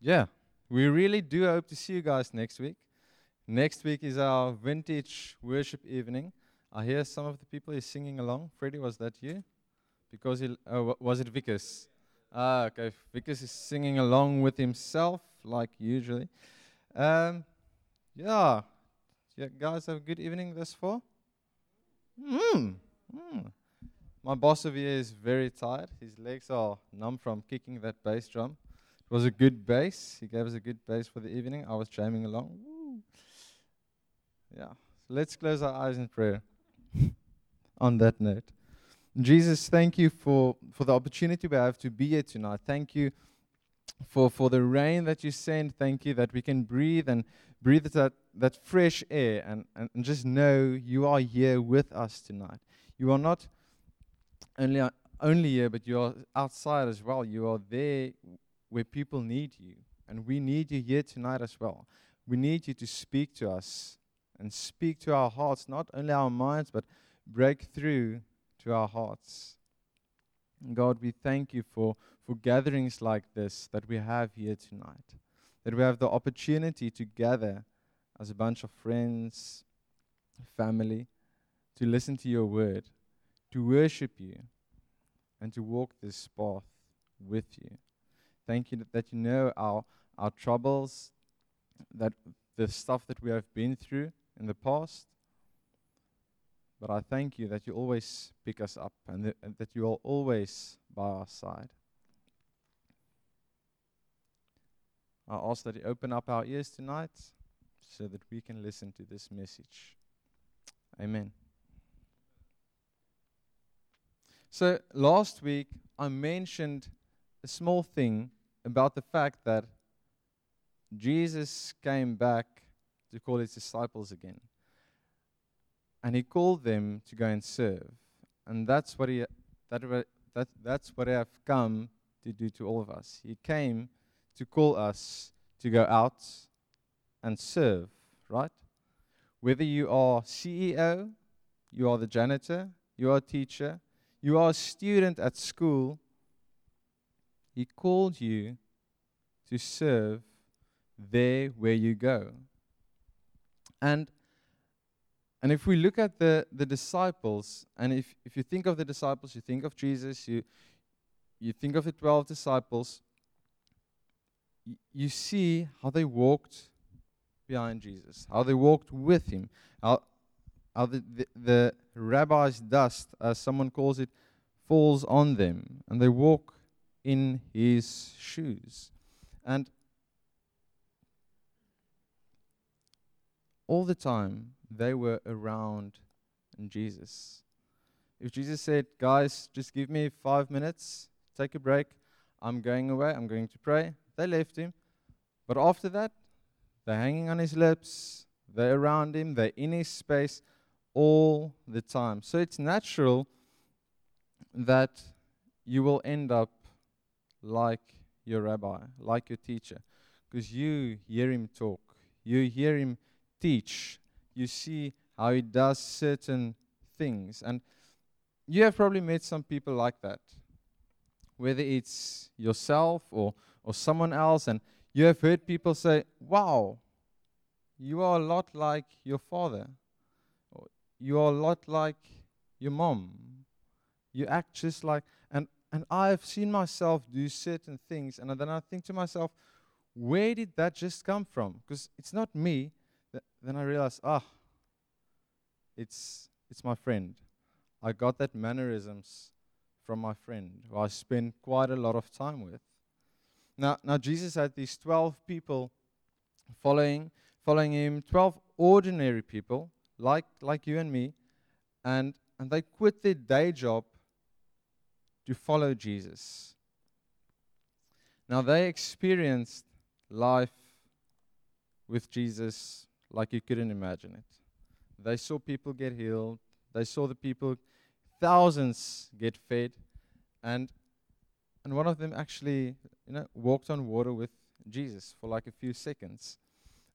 yeah, we really do hope to see you guys next week. Next week is our vintage worship evening. I hear some of the people is singing along. Freddie, was that you? Because he, oh, was it Vickers? Ah, okay. Vickers is singing along with himself, like usually. Um, yeah. Yeah, guys, have a good evening thus far. Mm. Mm. My boss over here is very tired. His legs are numb from kicking that bass drum. It was a good bass. He gave us a good bass for the evening. I was jamming along. Woo. Yeah. So let's close our eyes in prayer. On that note, Jesus, thank you for, for the opportunity we have to be here tonight. Thank you for, for the rain that you send. Thank you that we can breathe and breathe that, that fresh air and, and, and just know you are here with us tonight. You are not only, only here, but you are outside as well. You are there where people need you. And we need you here tonight as well. We need you to speak to us and speak to our hearts, not only our minds, but break through to our hearts. God, we thank you for, for gatherings like this that we have here tonight, that we have the opportunity to gather as a bunch of friends, family, to listen to your word, to worship you, and to walk this path with you. Thank you that, you know our, our troubles, that the stuff that we have been through in the past. But I thank you that you always pick us up and, th- and that you are always by our side. I ask that you open up our ears tonight so that we can listen to this message. Amen. So, last week I mentioned a small thing about the fact that Jesus came back to call his disciples again. And he called them to go and serve. And that's what he that, that that's what I have come to do to all of us. He came to call us to go out and serve, right? Whether you are CEO, you are the janitor, you are a teacher, you are a student at school, he called you to serve there where you go. And and if we look at the, the disciples, and if, if you think of the disciples, you think of Jesus, you, you think of the 12 disciples, y- you see how they walked behind Jesus, how they walked with him, how, how the, the, the rabbi's dust, as someone calls it, falls on them, and they walk in his shoes. And all the time they were around Jesus. If Jesus said, Guys, just give me five minutes, take a break, I'm going away, I'm going to pray, they left him. But after that, they're hanging on his lips, they're around him, they're in his space all the time. So it's natural that you will end up like your rabbi, like your teacher, because you hear him talk, you hear him teach, you see how he does certain things. And you have probably met some people like that, whether it's yourself or, or someone else, and you have heard people say, Wow, you are a lot like your father, you are a lot like your mom. You act just like, and, I've seen myself do certain things, and then I think to myself, where did that just come from? Because it's not me, th- then I realize, ah, it's it's my friend. I got that mannerisms from my friend who I spent quite a lot of time with. Now, now Jesus had these 12 people following following him, 12 ordinary people like like you and me, and and they quit their day job to follow Jesus. Now they experienced life with Jesus like you couldn't imagine it. They saw people get healed. They saw the people, thousands get fed, and and one of them actually, you know, walked on water with Jesus for like a few seconds,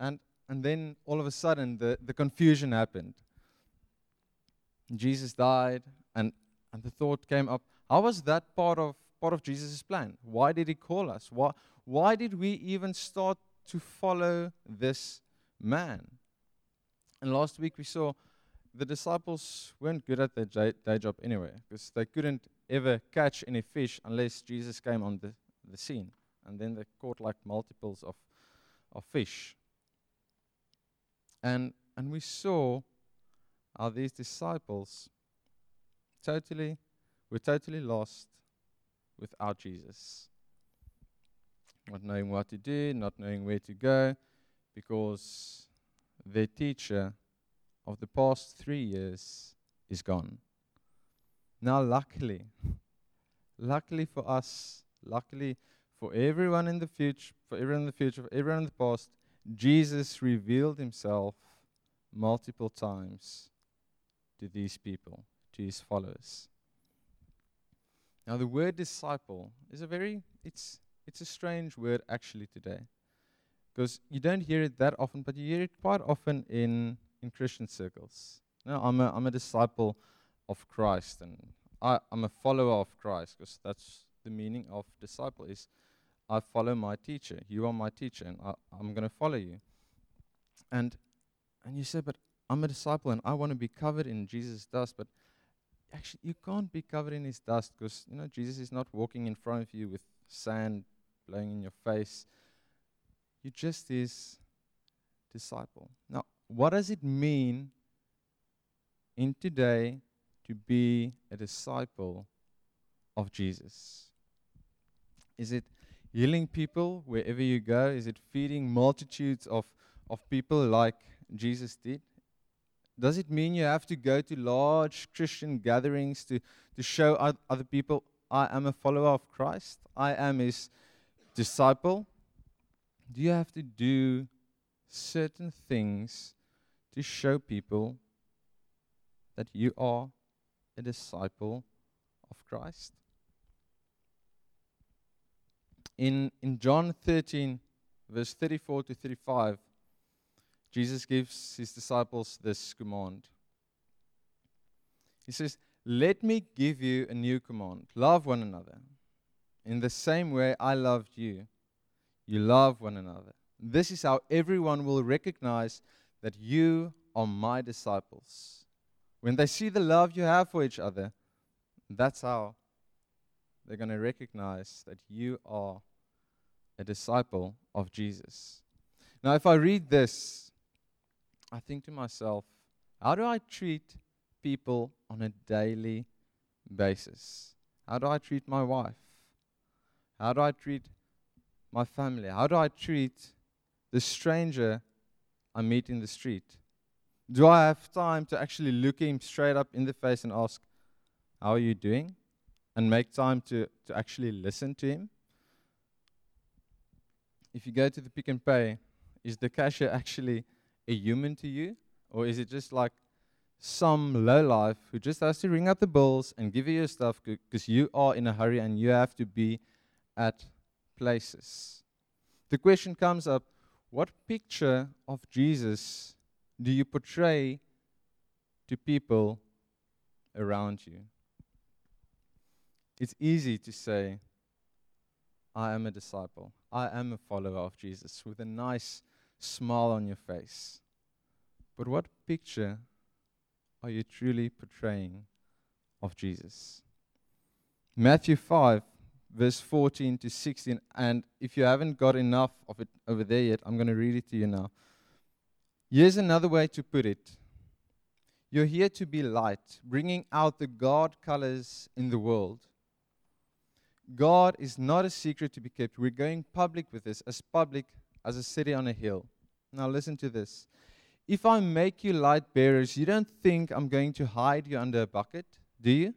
and and then all of a sudden the the confusion happened. Jesus died, and and the thought came up: How was that part of part of Jesus' plan. Why did he call us? Why, why did we even start to follow this man? And last week we saw the disciples weren't good at their day, day job anyway, because they couldn't ever catch any fish unless Jesus came on the, the scene. And then they caught like multiples of, of fish. And, and we saw how these disciples totally were totally lost without Jesus. Not knowing what to do, not knowing where to go, because their teacher of the past three years is gone. Now, luckily, luckily for us, luckily for everyone in the future, for everyone in the future, for everyone in the past, Jesus revealed himself multiple times to these people, to his followers. Now, the word disciple is a very, it's, it's a strange word actually today. Because you don't hear it that often, but you hear it quite often in, in Christian circles. No, I'm a, I'm a disciple of Christ, and I, I'm a follower of Christ, because that's the meaning of disciple is I follow my teacher. You are my teacher, and I, I'm going to follow you. And and you say, but I'm a disciple and I want to be covered in Jesus' dust, but actually you can't be covered in his dust because you know Jesus is not walking in front of you with sand blowing in your face. You're just his disciple. Now, what does it mean in today to be a disciple of Jesus? Is it healing people wherever you go? Is it feeding multitudes of, of people like Jesus did? Does it mean you have to go to large Christian gatherings to, to show other people, I am a follower of Christ? I am his disciple? Do you have to do certain things to show people that you are a disciple of Christ? In, in John 13, verse 34 to 35, Jesus gives his disciples this command. He says, Let me give you a new command love one another. In the same way I loved you, you love one another. This is how everyone will recognize that you are my disciples. When they see the love you have for each other, that's how they're going to recognize that you are a disciple of Jesus. Now, if I read this I think to myself, how do I treat people on a daily basis? How do I treat my wife? How do I treat my family? How do I treat the stranger I meet in the street? Do I have time to actually look him straight up in the face and ask, How are you doing? And make time to, to actually listen to him? If you go to the Pick n Pay, is the cashier actually a human to you? Or is it just like some low life who just has to ring out the bills and give you your stuff because you are in a hurry and you have to be at places? The question comes up what picture of Jesus do you portray to people around you? It's easy to say, I am a disciple. I am a follower of Jesus with a nice smile on your face. But what picture are you truly portraying of Jesus? Matthew 5, verse 14 to 16. And if you haven't got enough of it over there yet, I'm going to read it to you now. Here's another way to put it You're here to be light, bringing out the God colors in the world. God is not a secret to be kept. We're going public with this, as public as a city on a hill. Now, listen to this. If I make you light bearers, you don't think I'm going to hide you under a bucket, do you?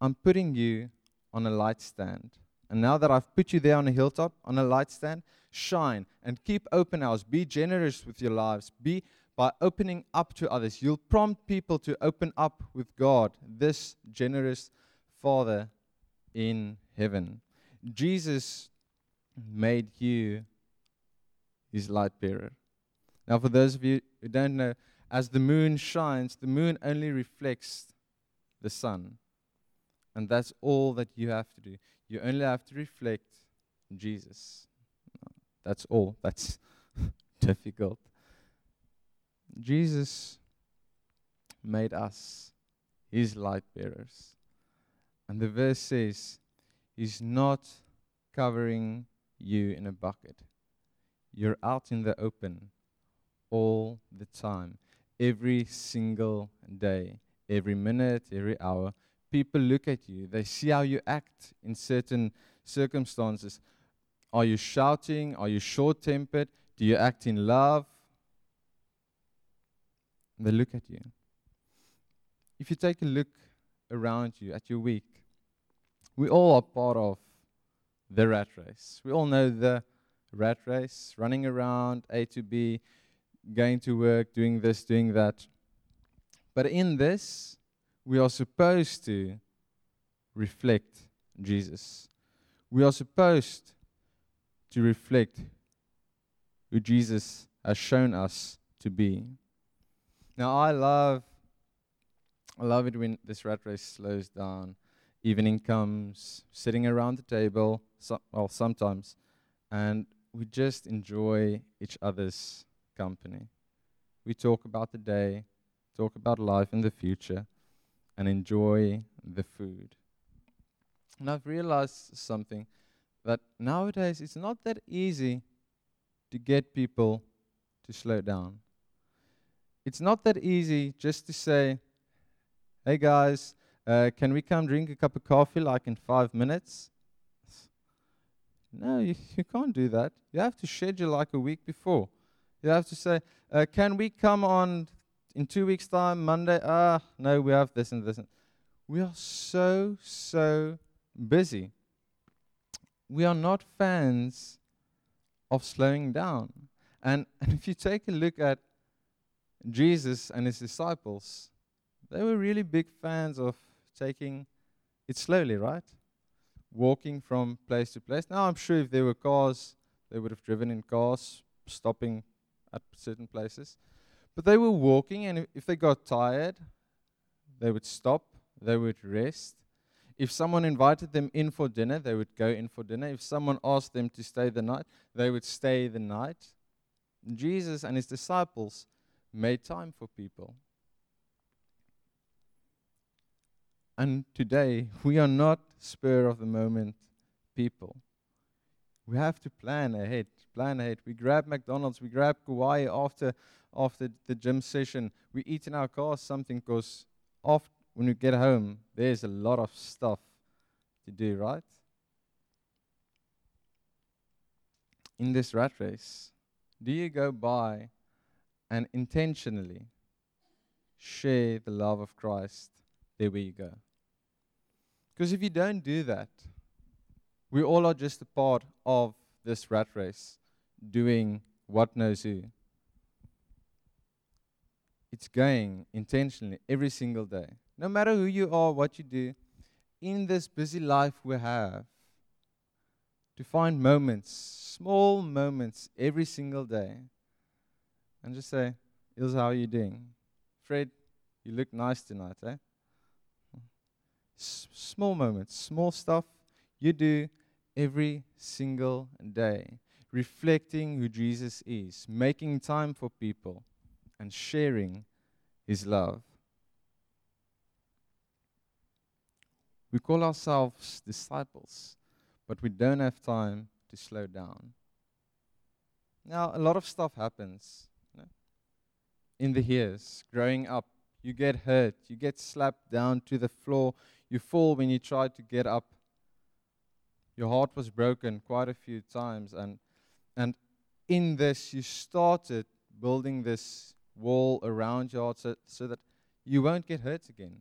I'm putting you on a light stand. And now that I've put you there on a hilltop, on a light stand, shine and keep open house. Be generous with your lives. Be by opening up to others. You'll prompt people to open up with God, this generous Father in heaven. Jesus made you his light bearer. Now, for those of you who don't know, as the moon shines, the moon only reflects the sun. And that's all that you have to do. You only have to reflect Jesus. That's all. That's difficult. Jesus made us his light bearers. And the verse says, He's not covering you in a bucket. You're out in the open all the time, every single day, every minute, every hour. People look at you, they see how you act in certain circumstances. Are you shouting? Are you short tempered? Do you act in love? They look at you. If you take a look around you at your week, we all are part of the rat race. We all know the rat race, running around A to B, going to work, doing this, doing that. But in this, we are supposed to reflect Jesus. We are supposed to reflect who Jesus has shown us to be. Now, I love, I love it when this rat race slows down. Evening comes, sitting around the table, so, well, sometimes, and we just enjoy each other's company. We talk about the day, talk about life in the future, and enjoy the food. And I've realized something that nowadays it's not that easy to get people to slow down. It's not that easy just to say, hey guys, uh, can we come drink a cup of coffee like in five minutes? No, you, you can't do that. You have to schedule like a week before. You have to say, uh, can we come on in two weeks' time, Monday? Ah, no, we have this and this. And we are so, so busy. We are not fans of slowing down. And, and if you take a look at Jesus and his disciples, they were really big fans of taking it slowly, right? Walking from place to place. Now, I'm sure if there were cars, they would have driven in cars, stopping at certain places. But they were walking, and if they got tired, they would stop, they would rest. If someone invited them in for dinner, they would go in for dinner. If someone asked them to stay the night, they would stay the night. Jesus and his disciples made time for people. And today, we are not spur of the moment people. We have to plan ahead, plan. We grab McDonald's, we grab Kauai after, after the gym session. We eat in our car something because when we get home, there's a lot of stuff to do, right? In this rat race, do you go by and intentionally share the love of Christ there where you go? Because if you don't do that, we all are just a part of this rat race doing what knows who. It's going intentionally every single day. No matter who you are, what you do, in this busy life we have, to find moments, small moments every single day, and just say, Ilse, how are you doing? Fred, you look nice tonight, eh? S- small moments, small stuff you do every single day, reflecting who Jesus is, making time for people, and sharing his love. We call ourselves disciples, but we don't have time to slow down. Now, a lot of stuff happens you know, in the years growing up. You get hurt, you get slapped down to the floor, you fall when you try to get up. Your heart was broken quite a few times, and, and in this, you started building this wall around your heart so, so that you won't get hurt again.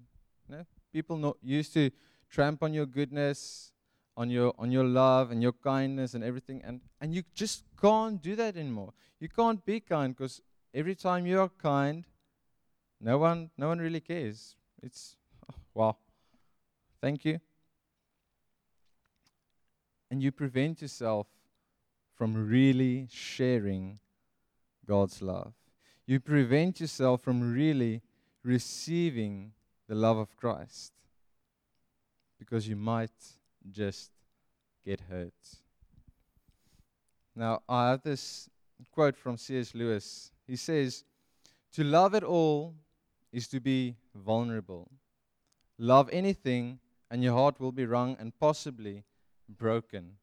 You know? People not used to tramp on your goodness, on your on your love and your kindness and everything, and and you just can't do that anymore. You can't be kind because every time you are kind, no one no one really cares. It's oh, wow. Thank you. And you prevent yourself from really sharing God's love. You prevent yourself from really receiving the love of Christ. because you might just get hurt. Now, I have this quote from C.S. Lewis. He says, To love at all is to be vulnerable. Love anything, and your heart will be wrung and possibly broken.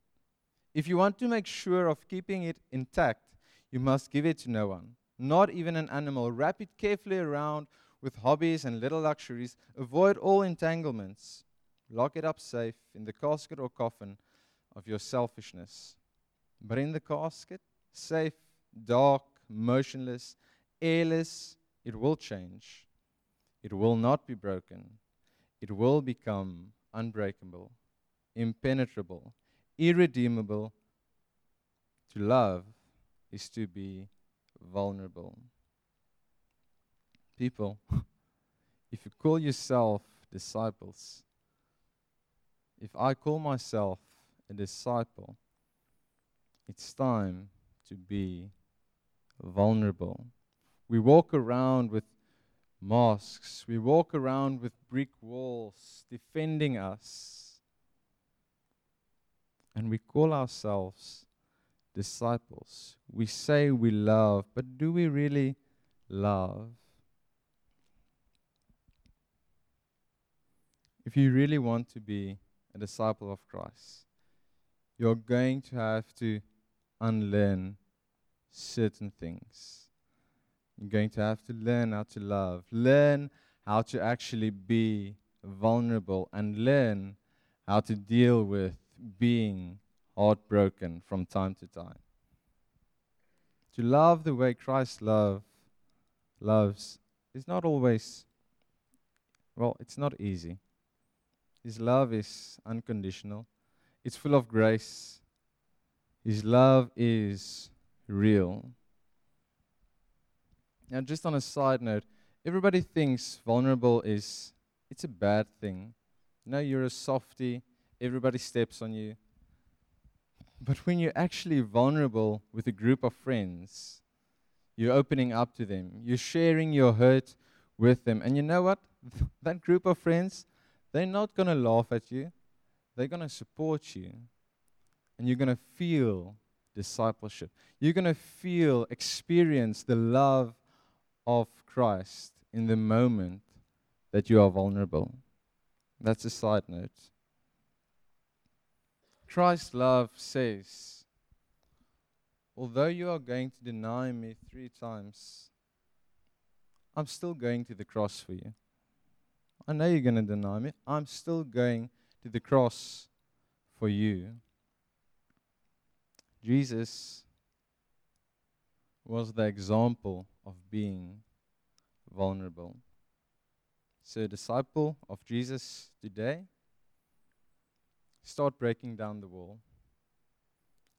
If you want to make sure of keeping it intact, you must give it to no one, not even an animal. Wrap it carefully around with hobbies and little luxuries. Avoid all entanglements. Lock it up safe in the casket or coffin of your selfishness. But in the casket, safe, dark, motionless, airless, it will change. It will not be broken. It will become unbreakable, impenetrable, irredeemable. To love is to be vulnerable. People, if you call yourself disciples, if I call myself a disciple, it's time to be vulnerable. We walk around with masks, we walk around with brick walls defending us, and we call ourselves disciples. We say we love, but do we really love? If you really want to be a disciple of Christ, you're going to have to unlearn certain things. You're going to have to learn how to love, learn how to actually be vulnerable, and learn how to deal with being heartbroken from time to time. To love the way Christ love, loves is not always, well, it's not easy. His love is unconditional, it's full of grace. His love is real. Now, just on a side note, everybody thinks vulnerable is it's a bad thing. You know, you're a softy, everybody steps on you. But when you're actually vulnerable with a group of friends, you're opening up to them, you're sharing your hurt with them. And you know what? that group of friends, they're not going to laugh at you, they're going to support you. And you're going to feel discipleship. You're going to feel, experience the love of Christ in the moment that you are vulnerable. That's a side note. Christ's love says, Although you are going to deny me three times, I'm still going to the cross for you. I know you're going to deny me. I'm still going to the cross for you. Jesus was the example of being vulnerable. So, disciple of Jesus today, start breaking down the wall.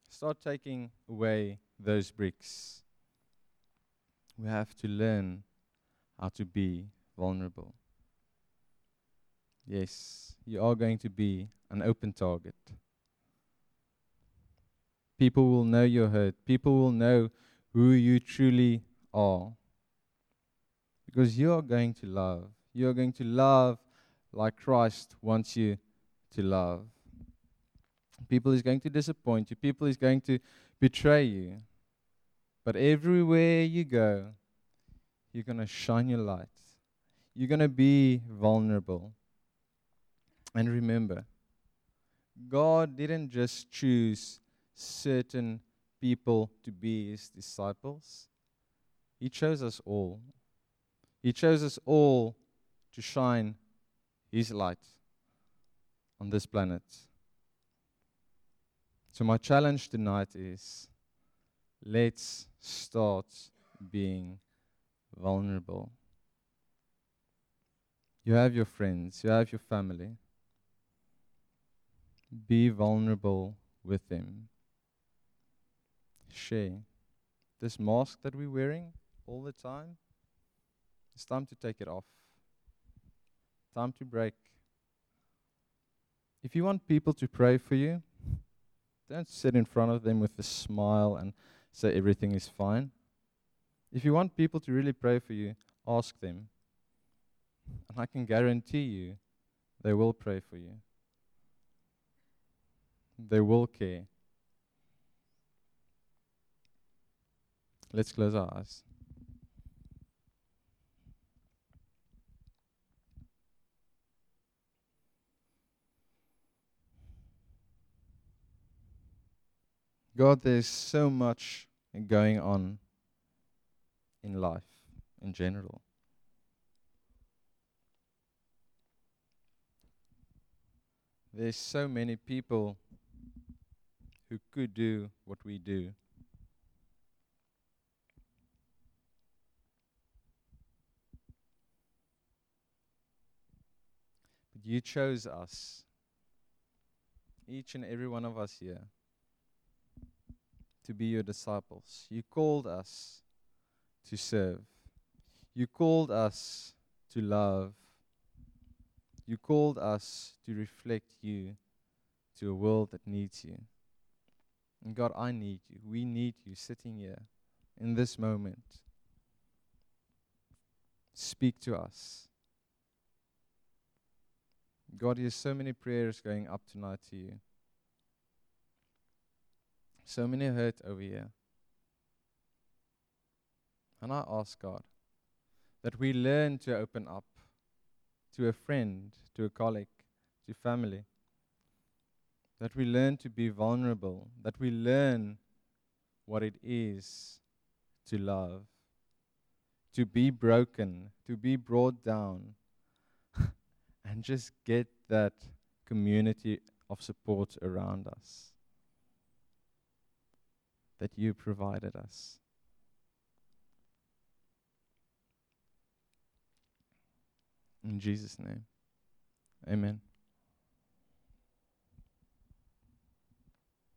Start taking away those bricks. We have to learn how to be vulnerable. Yes, you are going to be an open target. People will know your hurt. People will know who you truly are. Because you are going to love. You are going to love like Christ wants you to love. People is going to disappoint you. People is going to betray you. But everywhere you go, you're going to shine your light. You're going to be vulnerable. And remember, God didn't just choose certain people to be his disciples, He chose us all. He chose us all to shine His light on this planet. So, my challenge tonight is let's start being vulnerable. You have your friends, you have your family. Be vulnerable with them. Share. This mask that we're wearing all the time, it's time to take it off. Time to break. If you want people to pray for you, don't sit in front of them with a smile and say everything is fine. If you want people to really pray for you, ask them. And I can guarantee you, they will pray for you. They will care. Let's close our eyes. God, there's so much going on in life in general. There's so many people who could do what we do. But you chose us, each and every one of us here, to be your disciples. You called us to serve. You called us to love. You called us to reflect you to a world that needs you. And God, I need you. We need you sitting here in this moment. Speak to us. God, there's so many prayers going up tonight to you. So many hurt over here. And I ask God that we learn to open up to a friend, to a colleague, to family. That we learn to be vulnerable, that we learn what it is to love, to be broken, to be brought down, and just get that community of support around us that you provided us. In Jesus' name, amen.